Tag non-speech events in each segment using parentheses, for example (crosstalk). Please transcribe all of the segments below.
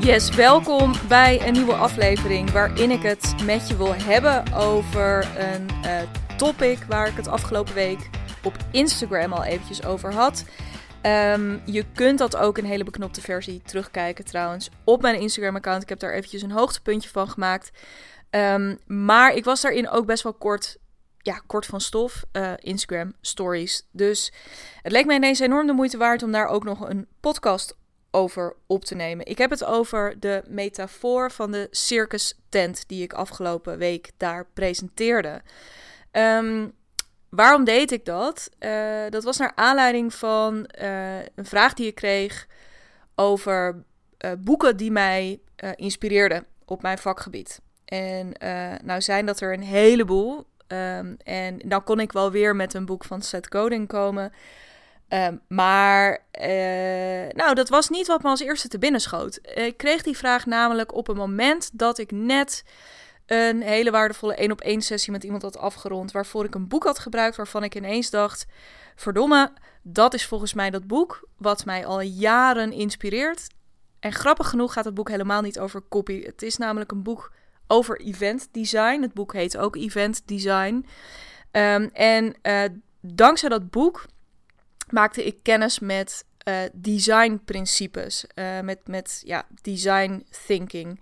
Yes, welkom bij een nieuwe aflevering waarin ik het met je wil hebben over een uh, topic waar ik het afgelopen week op Instagram al eventjes over had. Um, je kunt dat ook een hele beknopte versie terugkijken trouwens op mijn Instagram account. Ik heb daar eventjes een hoogtepuntje van gemaakt. Um, maar ik was daarin ook best wel kort, ja, kort van stof. Uh, Instagram stories. Dus het leek mij ineens enorm de moeite waard om daar ook nog een podcast over op te nemen. Ik heb het over de metafoor van de circus tent die ik afgelopen week daar presenteerde. Um, waarom deed ik dat? Uh, dat was naar aanleiding van uh, een vraag die ik kreeg over uh, boeken die mij inspireerden op mijn vakgebied. En nou zijn dat er een heleboel. Um, en dan kon ik wel weer met een boek van Seth Godin komen. Um, maar nou, dat was niet wat me als eerste te binnen schoot. Ik kreeg die vraag namelijk op een moment dat ik net een hele waardevolle één op één sessie met iemand had afgerond. Waarvoor ik een boek had gebruikt waarvan ik ineens dacht: verdomme, dat is volgens mij dat boek wat mij al jaren inspireert. En grappig genoeg gaat het boek helemaal niet over copy. Het is namelijk een boek over event design. Het boek heet ook Event Design. Um, en uh, dankzij dat boek maakte ik kennis met uh, designprincipes. Uh, met, met ja, design thinking.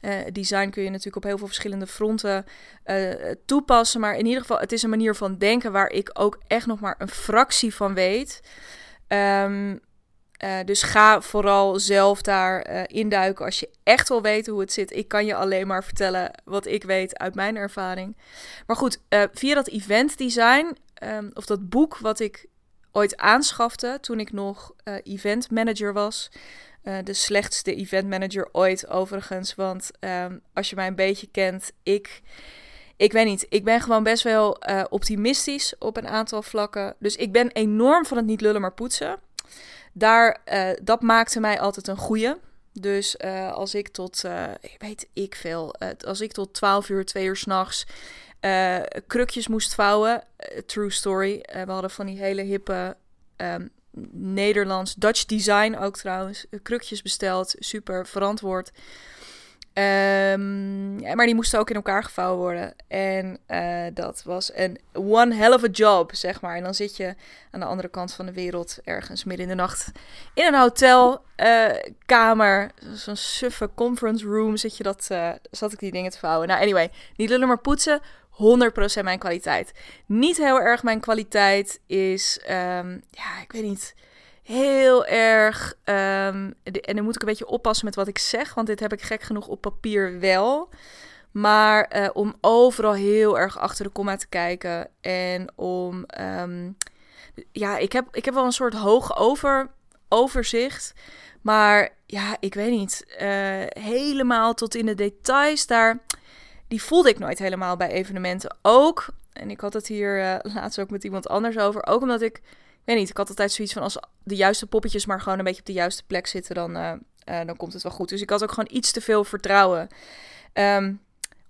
Uh, design kun je natuurlijk op heel veel verschillende fronten toepassen. Maar in ieder geval, het is een manier van denken waar ik ook echt nog maar een fractie van weet. Uh, dus ga vooral zelf daar induiken als je echt wil weten hoe het zit. Ik kan je alleen maar vertellen wat ik weet uit mijn ervaring. Maar goed, via dat event design, um, of dat boek wat ik ooit aanschafte toen ik nog event manager was. Uh, de slechtste event manager ooit, overigens. Want um, als je mij een beetje kent, ik. Ik weet niet, ik ben gewoon best wel uh, optimistisch op een aantal vlakken. Dus ik ben enorm van het niet lullen, maar poetsen. Daar, uh, dat maakte mij altijd een goeie. Dus als ik tot, weet ik veel, als ik tot 12 uur, 2 uur s'nachts krukjes moest vouwen. true story. we hadden van die hele hippe um, Nederlands, Dutch design ook trouwens. Krukjes besteld, super verantwoord. Um, maar die moesten ook in elkaar gevouwen worden. En uh, dat was een one hell of a job, zeg maar. En dan zit je aan de andere kant van de wereld, ergens midden in de nacht, in een hotelkamer, uh, zo'n suffe conference room, zit je dat, uh, zat ik die dingen te vouwen. Nou, anyway, niet lullen maar poetsen. 100% mijn kwaliteit. Niet heel erg mijn kwaliteit is, um, ja, ik weet niet, heel erg. Um, en dan moet ik een beetje oppassen met wat ik zeg, want dit heb ik gek genoeg op papier wel. Maar uh, om overal heel erg achter de komma te kijken en om, um, ja, ik heb, ik heb wel een soort hoog over, overzicht. Maar ja, ik weet niet, uh, helemaal tot in de details daar die voelde ik nooit helemaal bij evenementen. Ook, en ik had het hier uh, (laughs) laatst ook met iemand anders over, ook omdat ik, weet niet, ik had altijd zoiets van als de juiste poppetjes maar gewoon een beetje op de juiste plek zitten, dan, uh, uh, dan komt het wel goed. Dus ik had ook gewoon iets te veel vertrouwen. Um,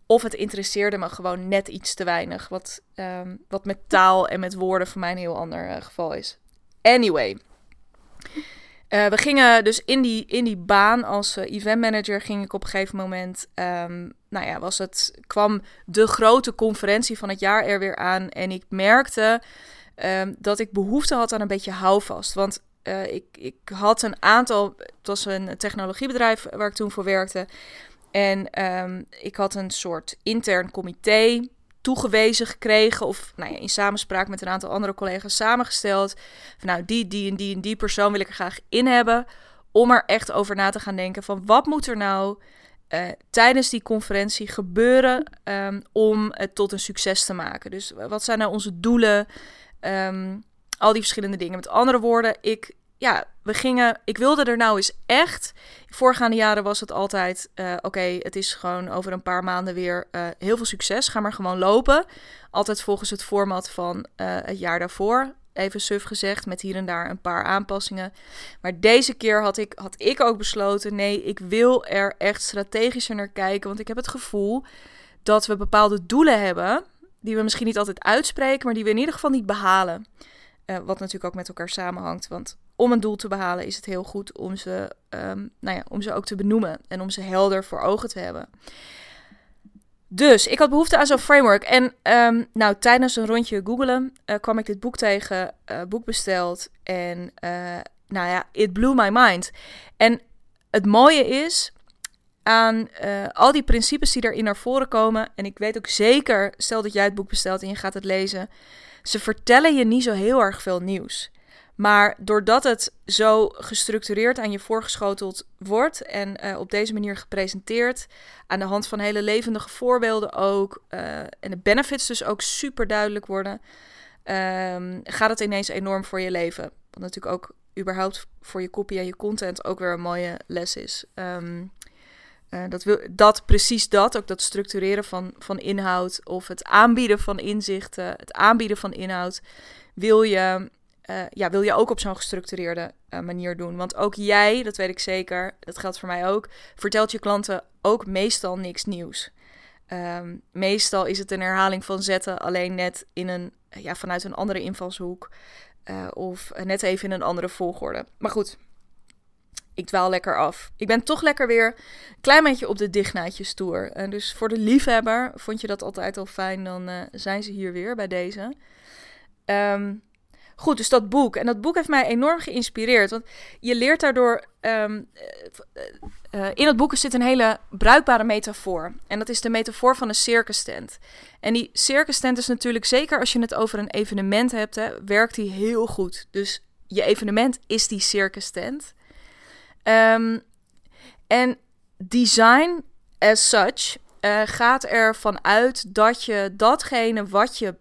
of het interesseerde me gewoon net iets te weinig. Wat, um, wat met taal en met woorden voor mij een heel ander geval is. Anyway. Uh, we gingen dus in die, in die baan als uh, event manager ging ik op een gegeven moment, um, nou ja, was het, kwam de grote conferentie van het jaar er weer aan. En ik merkte um, dat ik behoefte had aan een beetje houvast. Want uh, ik, ik had een aantal, het was een technologiebedrijf waar ik toen voor werkte. En um, ik had een soort intern comité toegewezen gekregen of nou ja, in samenspraak met een aantal andere collega's samengesteld. Van, nou, die, die en die en die persoon wil ik er graag in hebben. Om er echt over na te gaan denken van wat moet er nou uh, tijdens die conferentie gebeuren um, om het tot een succes te maken. Dus wat zijn nou onze doelen? Um, al die verschillende dingen. Met andere woorden, ik, ja, we gingen. Ik wilde er nou eens echt. Voorgaande jaren was het altijd. Uh, Oké, het is gewoon over een paar maanden weer uh, heel veel succes. Ga maar gewoon lopen. Altijd volgens het format van uh, het jaar daarvoor. Even suf gezegd, met hier en daar een paar aanpassingen. Maar deze keer had ik, had ik ook besloten: nee, ik wil er echt strategischer naar kijken. Want ik heb het gevoel dat we bepaalde doelen hebben. Die we misschien niet altijd uitspreken, maar die we in ieder geval niet behalen. Wat natuurlijk ook met elkaar samenhangt. Want om een doel te behalen is het heel goed om ze, um, nou ja, om ze ook te benoemen en om ze helder voor ogen te hebben. Dus ik had behoefte aan zo'n framework. En um, nou, tijdens een rondje googelen uh, kwam ik dit boek tegen, uh, boek besteld. En uh, nou ja, it blew my mind. En het mooie is aan al die principes die erin naar voren komen. En ik weet ook zeker, stel dat jij het boek bestelt en je gaat het lezen. Ze vertellen je niet zo heel erg veel nieuws. Maar doordat het zo gestructureerd aan je voorgeschoteld wordt en uh, op deze manier gepresenteerd, aan de hand van hele levendige voorbeelden ook, uh, en de benefits dus ook super duidelijk worden, um, gaat het ineens enorm voor je leven. Wat natuurlijk ook überhaupt voor je kopie en je content ook weer een mooie les is. Um, uh, dat, wil, dat, precies dat, ook dat structureren van, van inhoud of het aanbieden van inzichten, het aanbieden van inhoud, wil je uh, ja, wil je ook op zo'n gestructureerde uh, manier doen. Want ook jij, dat weet ik zeker, dat geldt voor mij ook, vertelt je klanten ook meestal niks nieuws. Um, meestal is het een herhaling van zetten, alleen net in een, ja, vanuit een andere invalshoek. Uh, of net even in een andere volgorde. Maar goed, ik dwaal lekker af. Ik ben toch lekker weer een klein beetje op de dichtnaadjes tour. En dus voor de liefhebber vond je dat altijd al fijn, dan zijn ze hier weer bij deze. Um, Goed, dus dat boek. En dat boek heeft mij enorm geïnspireerd. Want je leert daardoor. Um, uh, in het boek zit een hele bruikbare metafoor. En dat is de metafoor van een circus tent. En die circus tent is natuurlijk, zeker als je het over een evenement hebt, hè, werkt die heel goed. Dus je evenement is die circus tent. Um, en design as such uh, gaat ervan uit dat je datgene wat je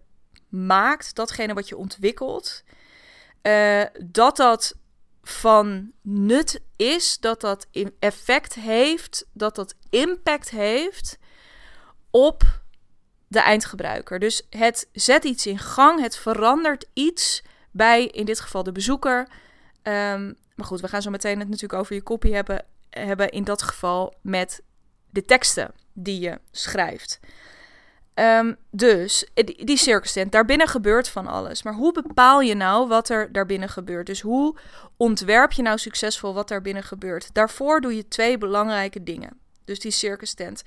maakt, datgene wat je ontwikkelt, uh, dat dat van nut is, dat dat effect heeft, dat dat impact heeft op de eindgebruiker. Dus het zet iets in gang, het verandert iets bij, in dit geval de bezoeker. Um, maar goed, we gaan zo meteen het natuurlijk over je copy hebben, hebben in dat geval met de teksten die je schrijft. Um, dus die, die circus tent, daarbinnen gebeurt van alles. Maar hoe bepaal je nou wat er daarbinnen gebeurt? Dus hoe ontwerp je nou succesvol wat daarbinnen gebeurt? Daarvoor doe je twee belangrijke dingen. Dus die circus tent,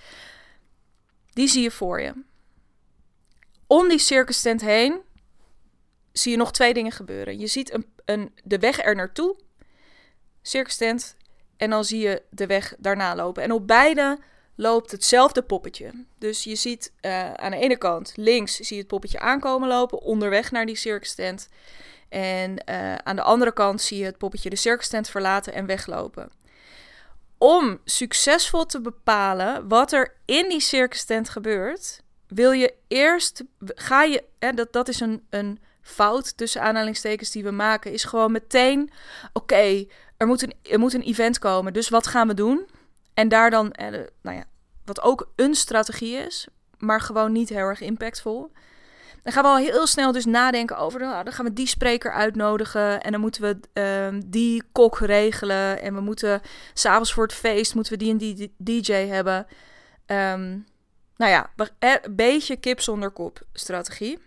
die zie je voor je. Om die circus tent heen zie je nog twee dingen gebeuren. Je ziet een, een, de weg er naartoe, circus tent, en dan zie je de weg daarna lopen. En op beide loopt hetzelfde poppetje. Dus je ziet uh, aan de ene kant links zie je het poppetje aankomen lopen onderweg naar die circus tent. En uh, aan de andere kant zie je het poppetje de circus tent verlaten en weglopen. Om succesvol te bepalen wat er in die circus tent gebeurt, wil je eerst, ga je, hè, dat, dat is een, een fout tussen aanhalingstekens die we maken, is gewoon meteen, oké, er, moet een, er moet een event komen, dus wat gaan we doen? En daar dan, eh, nou ja, wat ook een strategie is, maar gewoon niet heel erg impactvol. Dan gaan we al heel snel dus nadenken over, nou, dan gaan we die spreker uitnodigen en dan moeten we uh, die kok regelen en we moeten s'avonds voor het feest moeten we die en die DJ hebben. Um, nou ja, een beetje kip zonder kop strategie.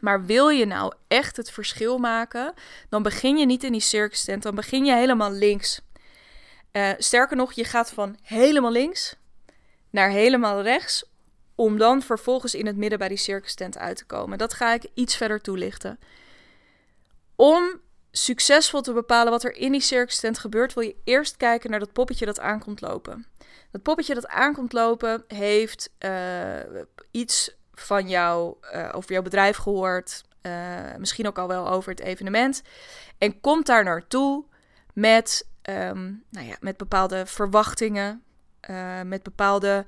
Maar wil je nou echt het verschil maken, dan begin je niet in die circus tent, dan begin je helemaal links. Uh, sterker nog, je gaat van helemaal links naar helemaal rechts, om dan vervolgens in het midden bij die circus tent uit te komen. Dat ga ik iets verder toelichten. Om succesvol te bepalen wat er in die circus tent gebeurt, wil je eerst kijken naar dat poppetje dat aankomt lopen. Dat poppetje dat aankomt lopen heeft uh, iets van jou, uh, over jouw bedrijf gehoord, misschien ook al wel over het evenement, en komt daar naartoe met um, nou ja, met bepaalde verwachtingen, uh, met bepaalde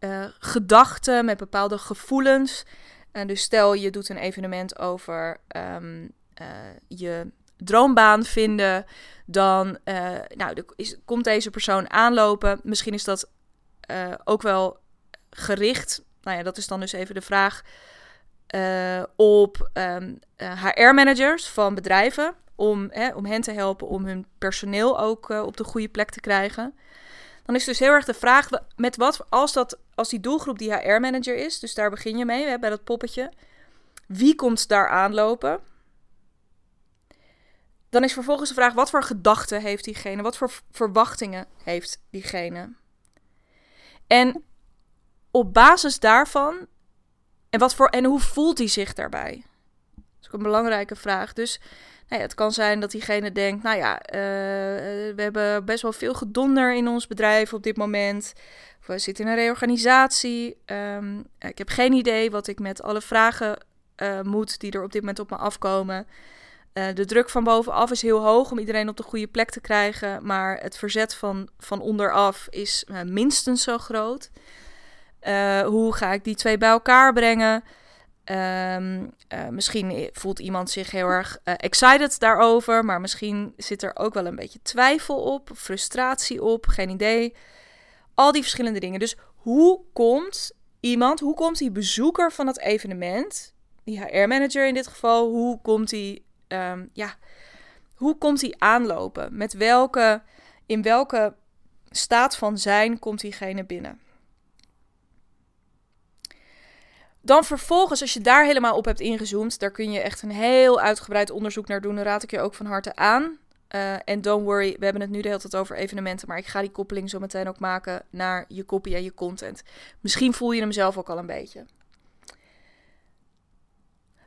uh, gedachten, met bepaalde gevoelens. En dus stel je doet een evenement over um, uh, je droombaan vinden, dan nou, is, komt deze persoon aanlopen. Misschien is dat ook wel gericht. Nou ja, dat is dan dus even de vraag. op HR-managers van bedrijven om, om hen te helpen om hun personeel ook uh, op de goede plek te krijgen. Dan is dus heel erg de vraag, met wat, als, dat, als die doelgroep die HR-manager is, dus daar begin je mee hè, bij dat poppetje, wie komt daar aanlopen? dan is vervolgens de vraag: wat voor gedachten heeft diegene? Wat voor verwachtingen heeft diegene? En op basis daarvan, en, wat voor, en hoe voelt hij zich daarbij? Dat is ook een belangrijke vraag. Dus het kan zijn dat diegene denkt: Nou ja, uh, we hebben best wel veel gedonder in ons bedrijf op dit moment. We zitten in een reorganisatie. Um, ik heb geen idee wat ik met alle vragen uh, moet die er op dit moment op me afkomen. De druk van bovenaf is heel hoog om iedereen op de goede plek te krijgen. Maar het verzet van, van onderaf is minstens zo groot. hoe ga ik die twee bij elkaar brengen? Um, misschien voelt iemand zich heel erg excited daarover. Maar misschien zit er ook wel een beetje twijfel op, frustratie op, geen idee. Al die verschillende dingen. Dus hoe komt iemand, hoe komt die bezoeker van het evenement, die HR-manager in dit geval, hoe komt die, um, ja, hoe komt hij aanlopen? Met welke, in welke staat van zijn komt diegene binnen? Dan vervolgens, als je daar helemaal op hebt ingezoomd, daar kun je echt een heel uitgebreid onderzoek naar doen. Dan raad ik je ook van harte aan. Uh, en don't worry, we hebben het nu de hele tijd over evenementen, maar ik ga die koppeling zo meteen ook maken naar je copy en je content. Misschien voel je hem zelf ook al een beetje.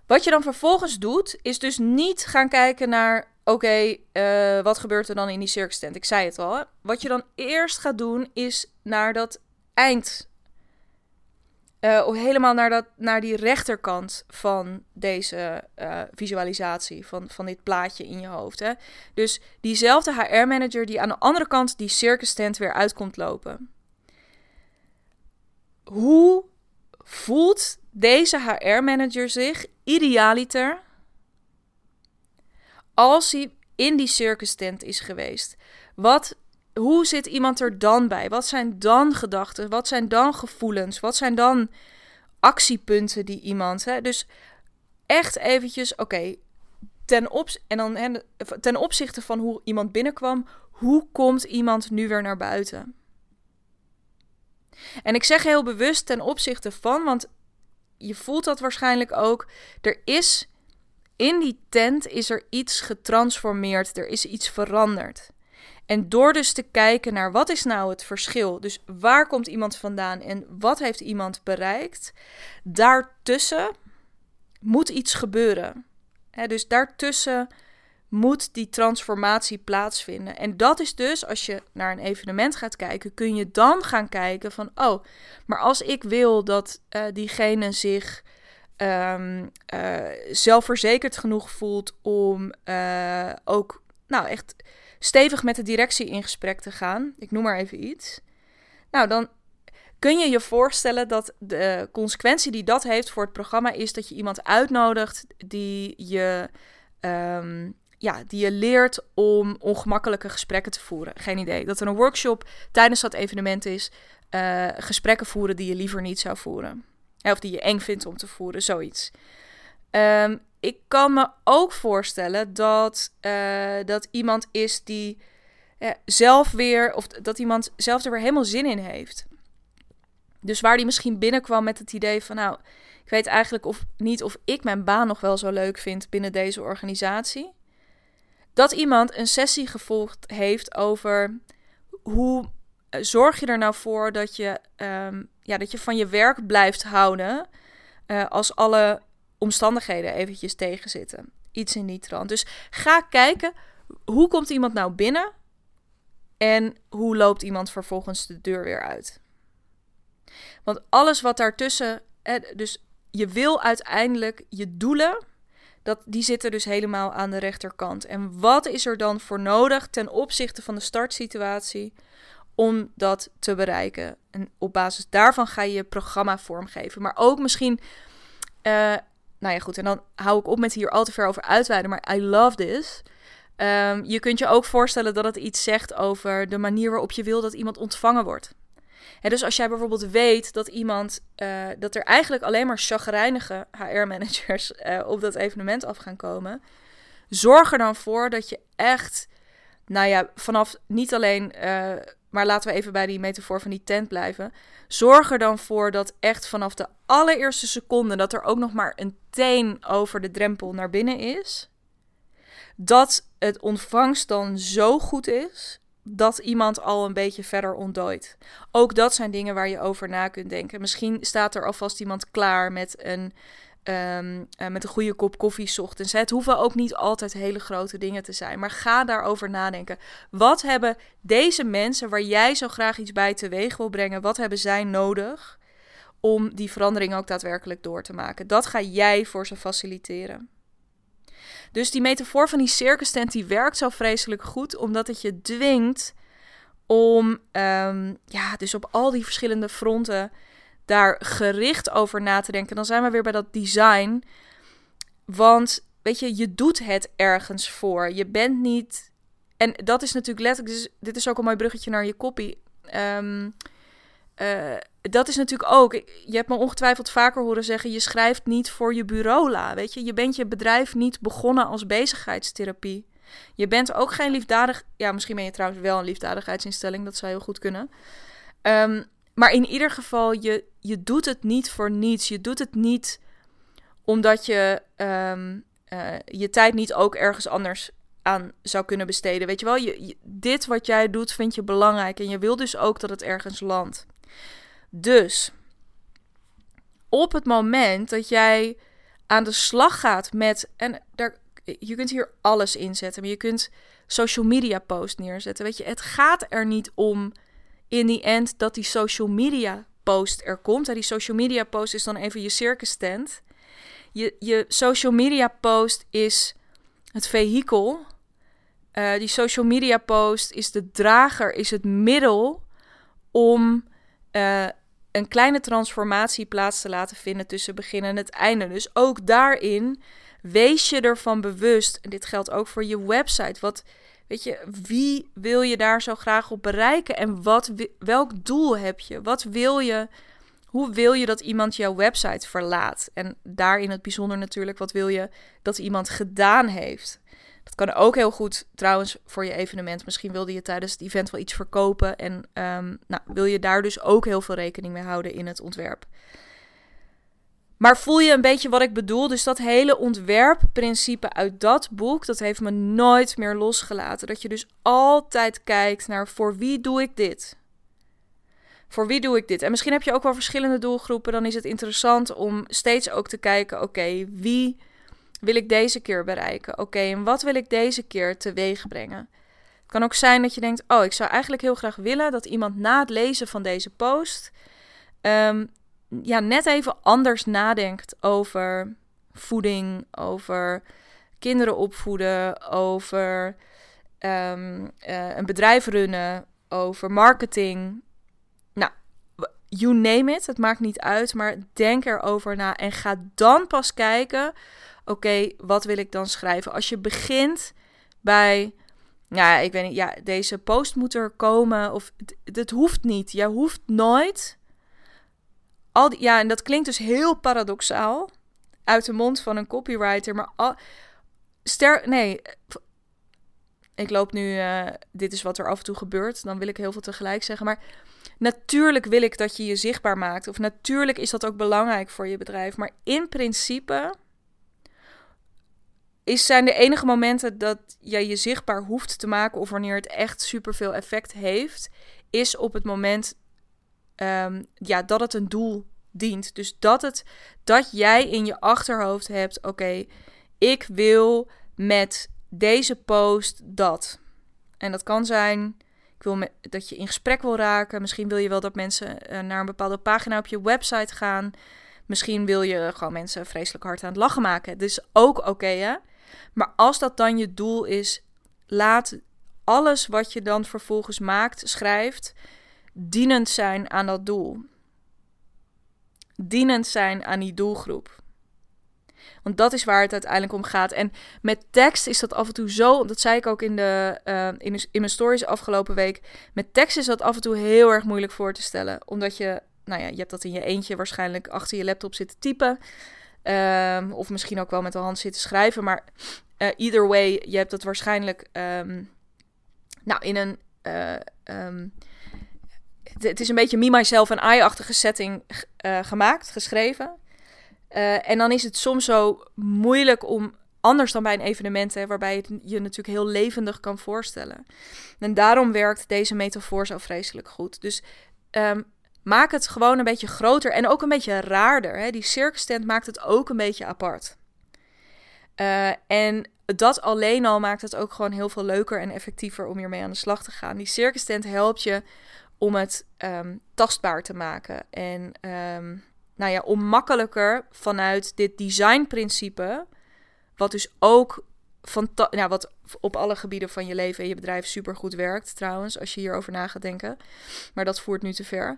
Wat je dan vervolgens doet, is dus niet gaan kijken naar, oké, uh, wat gebeurt er dan in die circus tent? Ik zei het al. Hè? Wat je dan eerst gaat doen, is naar dat eind uh, helemaal naar, dat, naar die rechterkant van deze uh, visualisatie, van, van dit plaatje in je hoofd. Hè? Dus diezelfde HR-manager die aan de andere kant die circus tent weer uitkomt lopen. Hoe voelt deze HR-manager zich idealiter als hij in die circus tent is geweest? Wat hoe zit iemand er dan bij? Wat zijn dan gedachten? Wat zijn dan gevoelens? Wat zijn dan actiepunten die iemand. Hè? Dus echt eventjes, oké, ten, op, en dan, ten opzichte van hoe iemand binnenkwam, hoe komt iemand nu weer naar buiten? En ik zeg heel bewust ten opzichte van, want je voelt dat waarschijnlijk ook. Er is in die tent is er iets getransformeerd, er is iets veranderd. En door dus te kijken naar wat is nou het verschil, dus waar komt iemand vandaan en wat heeft iemand bereikt, daartussen moet iets gebeuren. dus daartussen moet die transformatie plaatsvinden. En dat is dus, als je naar een evenement gaat kijken, kun je dan gaan kijken van, oh, maar als ik wil dat uh, diegene zich um, uh, zelfverzekerd genoeg voelt om uh, ook, nou echt stevig met de directie in gesprek te gaan. Ik noem maar even iets. Nou, dan kun je je voorstellen dat de consequentie die dat heeft voor het programma is dat je iemand uitnodigt die je, um, ja, die je leert om ongemakkelijke gesprekken te voeren. Geen idee. Dat er een workshop tijdens dat evenement is, uh, gesprekken voeren die je liever niet zou voeren. Of die je eng vindt om te voeren, zoiets. Um, ik kan me ook voorstellen dat, uh, dat iemand is die uh, zelf weer, of dat iemand zelf er weer helemaal zin in heeft. Dus waar die misschien binnenkwam met het idee van, nou, ik weet eigenlijk of niet of ik mijn baan nog wel zo leuk vind binnen deze organisatie. Dat iemand een sessie gevolgd heeft over hoe uh, zorg je er nou voor dat je, um, ja, dat je van je werk blijft houden als alle omstandigheden eventjes tegenzitten. Iets in die trant. Dus ga kijken, hoe komt iemand nou binnen? En hoe loopt iemand vervolgens de deur weer uit? Want alles wat daartussen, dus je wil uiteindelijk je doelen, dat, die zitten dus helemaal aan de rechterkant. En wat is er dan voor nodig ten opzichte van de startsituatie om dat te bereiken? En op basis daarvan ga je je programma vormgeven. Maar ook misschien uh, nou ja, goed. En dan hou ik op met hier al te ver over uitweiden. Maar I love this. Um, je kunt je ook voorstellen dat het iets zegt over de manier waarop je wil dat iemand ontvangen wordt. En dus als jij bijvoorbeeld weet dat iemand, uh, dat er eigenlijk alleen maar chagrijnige HR-managers eh, op dat evenement af gaan komen, zorg er dan voor dat je echt, nou ja, vanaf niet alleen uh, maar laten we even bij die metafoor van die tent blijven. Zorg er dan voor dat echt vanaf de allereerste seconde dat er ook nog maar een teen over de drempel naar binnen is. Dat het ontvangst dan zo goed is dat iemand al een beetje verder ontdooit. Ook dat zijn dingen waar je over na kunt denken. Misschien staat er alvast iemand klaar met een, um, met een goede kop koffie ochtends. Het hoeven ook niet altijd hele grote dingen te zijn. Maar ga daarover nadenken. Wat hebben deze mensen waar jij zo graag iets bij teweeg wil brengen, wat hebben zij nodig om die verandering ook daadwerkelijk door te maken? Dat ga jij voor ze faciliteren. Dus die metafoor van die circus tent die werkt zo vreselijk goed, omdat het je dwingt om um, ja, dus op al die verschillende fronten daar gericht over na te denken. Dan zijn we weer bij dat design. Want weet je, je doet het ergens voor. Je bent niet. En dat is natuurlijk letterlijk. Dus dit is ook een mooi bruggetje naar je kopie. Um, uh, dat is natuurlijk ook. Je hebt me ongetwijfeld vaker horen zeggen: je schrijft niet voor je bureaula. Weet je, je bent je bedrijf niet begonnen als bezigheidstherapie. Je bent ook geen liefdadig. Ja, misschien ben je trouwens wel een liefdadigheidsinstelling. Dat zou heel goed kunnen. Um, maar in ieder geval, je, je doet het niet voor niets. Je doet het niet omdat je um, uh, je tijd niet ook ergens anders aan zou kunnen besteden. Weet je wel, je, dit wat jij doet vind je belangrijk. En je wil dus ook dat het ergens landt. Dus op het moment dat jij aan de slag gaat met. En daar, je kunt hier alles inzetten. Maar je kunt social media post neerzetten. Weet je, het gaat er niet om in die end dat die social media post er komt. Die social media post is dan even je circus tent. Je, je social media post is het vehikel. Uh, die social media post is de drager, is het middel om uh, een kleine transformatie plaats te laten vinden tussen begin en het einde. Dus ook daarin wees je ervan bewust. En dit geldt ook voor je website. Wat, weet je, wie wil je daar zo graag op bereiken? En wat, welk doel heb je? Wat wil je? Hoe wil je dat iemand jouw website verlaat? En daarin het bijzonder natuurlijk, wat wil je dat iemand gedaan heeft? Dat kan ook heel goed trouwens voor je evenement. Misschien wilde je tijdens het event wel iets verkopen. En um, nou, wil je daar dus ook heel veel rekening mee houden in het ontwerp. Maar voel je een beetje wat ik bedoel? Dus dat hele ontwerpprincipe uit dat boek, dat heeft me nooit meer losgelaten. Dat je dus altijd kijkt naar voor wie doe ik dit? Voor wie doe ik dit? En misschien heb je ook wel verschillende doelgroepen. Dan is het interessant om steeds ook te kijken: oké, wie wil ik deze keer bereiken? Oké, en wat wil ik deze keer teweeg brengen? Het kan ook zijn dat je denkt: Oh, ik zou eigenlijk heel graag willen dat iemand na het lezen van deze post. Um, ja, net even anders nadenkt over voeding, over kinderen opvoeden, over um, uh, een bedrijf runnen, over marketing. Nou, you name it, het maakt niet uit, maar denk erover na en ga dan pas kijken oké, wat wil ik dan schrijven? Als je begint bij, ja, ik weet niet, ja, deze post moet er komen of het hoeft niet. Jij hoeft nooit. Ja, en dat klinkt dus heel paradoxaal. Uit de mond van een copywriter, maar al, ster, nee, ik loop nu, uh, dit is wat er af en toe gebeurt, dan wil ik heel veel tegelijk zeggen, maar natuurlijk wil ik dat je je zichtbaar maakt, of natuurlijk is dat ook belangrijk voor je bedrijf, maar in principe is, zijn de enige momenten dat jij je zichtbaar hoeft te maken of wanneer het echt superveel effect heeft, is op het moment um, ja, dat het een doel dient. Dus dat, het, dat jij in je achterhoofd hebt, oké, ik wil met deze post dat. En dat kan zijn, ik wil dat je in gesprek wil raken. Misschien wil je wel dat mensen uh, naar een bepaalde pagina op je website gaan. Misschien wil je gewoon mensen vreselijk hard aan het lachen maken. Dus ook oké, hè? Maar als dat dan je doel is, laat alles wat je dan vervolgens maakt, schrijft, dienend zijn aan dat doel. Dienend zijn aan die doelgroep. Want dat is waar het uiteindelijk om gaat. En met tekst is dat af en toe zo. Dat zei ik ook in, de, uh, in, in mijn stories afgelopen week. Met tekst is dat af en toe heel erg moeilijk voor te stellen. Omdat je, nou ja, je hebt dat in je eentje waarschijnlijk achter je laptop zitten typen. Um, of misschien ook wel met de hand zitten schrijven. Maar uh, either way, je hebt het waarschijnlijk um, nou, in een. Uh, um, het, is een beetje me, myself en I-achtige setting uh, gemaakt, geschreven. en dan is het soms zo moeilijk om anders dan bij een evenement, hè, waarbij je het je natuurlijk heel levendig kan voorstellen. En daarom werkt deze metafoor zo vreselijk goed. Dus ehm, maak het gewoon een beetje groter en ook een beetje raarder. Hè. Die circus tent maakt het ook een beetje apart. Uh, en dat alleen al maakt het ook gewoon heel veel leuker en effectiever om hiermee aan de slag te gaan. Die circus tent helpt je om het um, tastbaar te maken. En um, nou ja, om makkelijker vanuit dit designprincipe, wat dus ook van nou, wat op alle gebieden van je leven en je bedrijf supergoed werkt, trouwens, als je hierover na gaat denken. Maar dat voert nu te ver.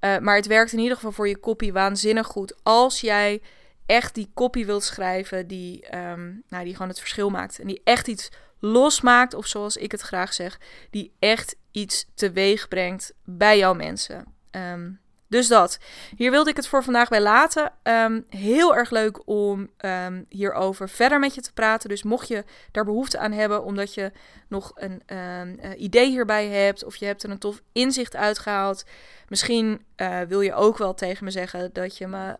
Uh, maar het werkt in ieder geval voor je copy waanzinnig goed. Als jij echt die copy wilt schrijven die, um, nou, die gewoon het verschil maakt. En die echt iets losmaakt, of zoals ik het graag zeg, die echt iets teweeg brengt bij jouw mensen. Um, dus dat. Hier wilde ik het voor vandaag bij laten. Um, heel erg leuk om um, hierover verder met je te praten. Dus mocht je daar behoefte aan hebben, omdat je nog een um, uh, idee hierbij hebt, of je hebt er een tof inzicht uitgehaald. Misschien uh, wil je ook wel tegen me zeggen dat je me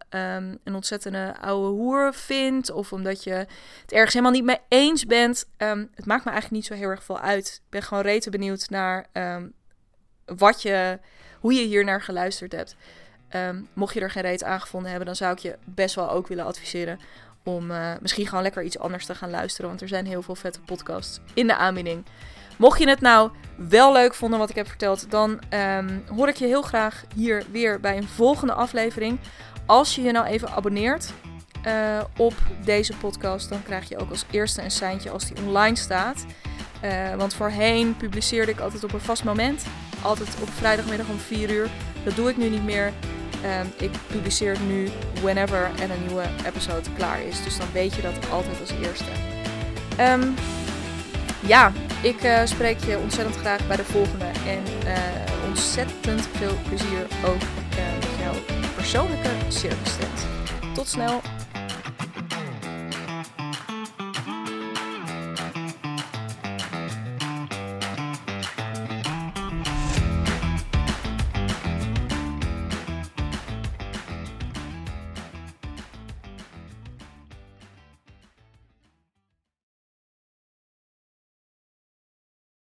een ontzettende oude hoer vindt. Of omdat je het ergens helemaal niet mee eens bent. het maakt me eigenlijk niet zo heel erg veel uit. Ik ben gewoon rete benieuwd naar wat je hoe je hier naar geluisterd hebt. Um, mocht je er geen reet aangevonden hebben, dan zou ik je best wel ook willen adviseren om uh, misschien gewoon lekker iets anders te gaan luisteren. Want er zijn heel veel vette podcasts in de aanbieding. Mocht je het nou wel leuk vonden wat ik heb verteld, dan um, hoor ik je heel graag hier weer bij een volgende aflevering. Als je je nou even abonneert uh, op deze podcast, dan krijg je ook als eerste een seintje als die online staat. Uh, want voorheen publiceerde ik altijd op een vast moment. Altijd op vrijdagmiddag om 4 uur. Dat doe ik nu niet meer. Uh, ik publiceer nu whenever er een nieuwe episode klaar is. Dus dan weet je dat altijd als eerste. Um, ja, ik uh, spreek je ontzettend graag bij de volgende. En uh, ontzettend veel plezier ook met jouw persoonlijke circus Tot snel!